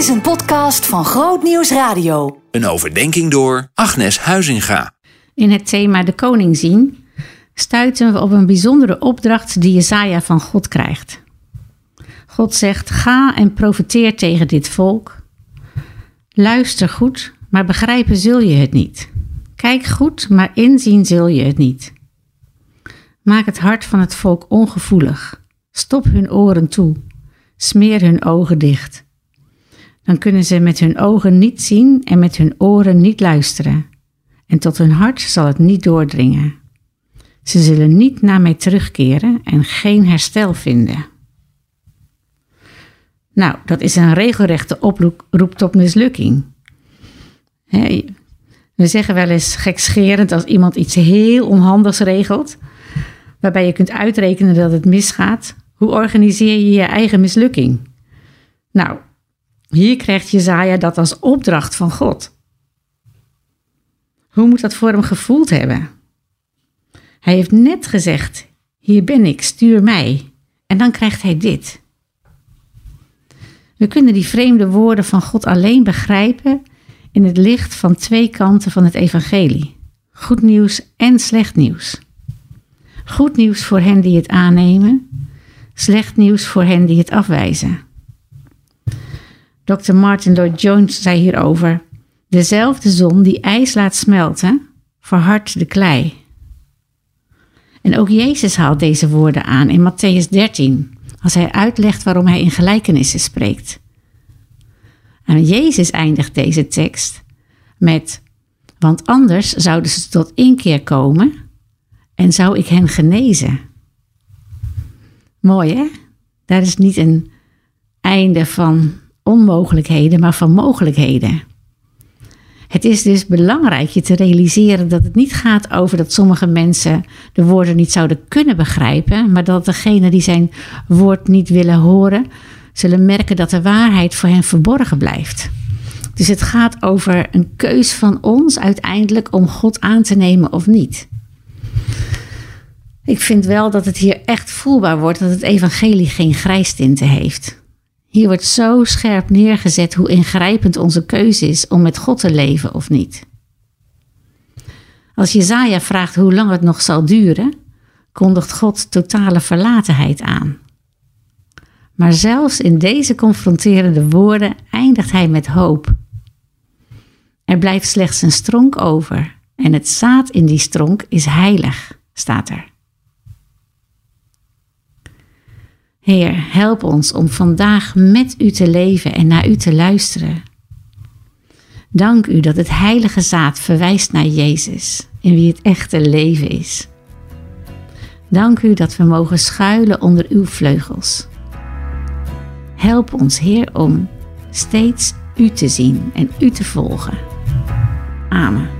is een podcast van Groot Nieuws Radio. Een overdenking door Agnes Huizinga. In het thema De Koning zien stuiten we op een bijzondere opdracht die Jesaja van God krijgt. God zegt: Ga en profeteer tegen dit volk. Luister goed, maar begrijpen zul je het niet. Kijk goed, maar inzien zul je het niet. Maak het hart van het volk ongevoelig. Stop hun oren toe. Smeer hun ogen dicht. Dan kunnen ze met hun ogen niet zien en met hun oren niet luisteren. En tot hun hart zal het niet doordringen. Ze zullen niet naar mij terugkeren en geen herstel vinden. Nou, dat is een regelrechte oproep tot mislukking. we zeggen wel eens gekscherend als iemand iets heel onhandigs regelt, waarbij je kunt uitrekenen dat het misgaat. Hoe organiseer je je eigen mislukking? Nou, hier krijgt Jezaja dat als opdracht van God. Hoe moet dat voor hem gevoeld hebben? Hij heeft net gezegd: Hier ben ik, stuur mij. En dan krijgt hij dit. We kunnen die vreemde woorden van God alleen begrijpen in het licht van twee kanten van het evangelie: goed nieuws en slecht nieuws. Goed nieuws voor hen die het aannemen, slecht nieuws voor hen die het afwijzen. Dr. Martin Lloyd Jones zei hierover: Dezelfde zon die ijs laat smelten, verhardt de klei. En ook Jezus haalt deze woorden aan in Matthäus 13, als hij uitlegt waarom hij in gelijkenissen spreekt. En Jezus eindigt deze tekst met: Want anders zouden ze tot inkeer komen en zou ik hen genezen. Mooi hè? Daar is niet een einde van onmogelijkheden, maar van mogelijkheden. Het is dus belangrijk je te realiseren dat het niet gaat over dat sommige mensen de woorden niet zouden kunnen begrijpen, maar dat degene die zijn woord niet willen horen, zullen merken dat de waarheid voor hen verborgen blijft. Dus het gaat over een keus van ons uiteindelijk om God aan te nemen of niet. Ik vind wel dat het hier echt voelbaar wordt dat het evangelie geen grijstinten heeft. Hier wordt zo scherp neergezet hoe ingrijpend onze keuze is om met God te leven of niet. Als Jezaja vraagt hoe lang het nog zal duren, kondigt God totale verlatenheid aan. Maar zelfs in deze confronterende woorden eindigt hij met hoop. Er blijft slechts een stronk over en het zaad in die stronk is heilig, staat er. Heer, help ons om vandaag met u te leven en naar u te luisteren. Dank u dat het heilige zaad verwijst naar Jezus, in wie het echte leven is. Dank u dat we mogen schuilen onder uw vleugels. Help ons, Heer, om steeds u te zien en u te volgen. Amen.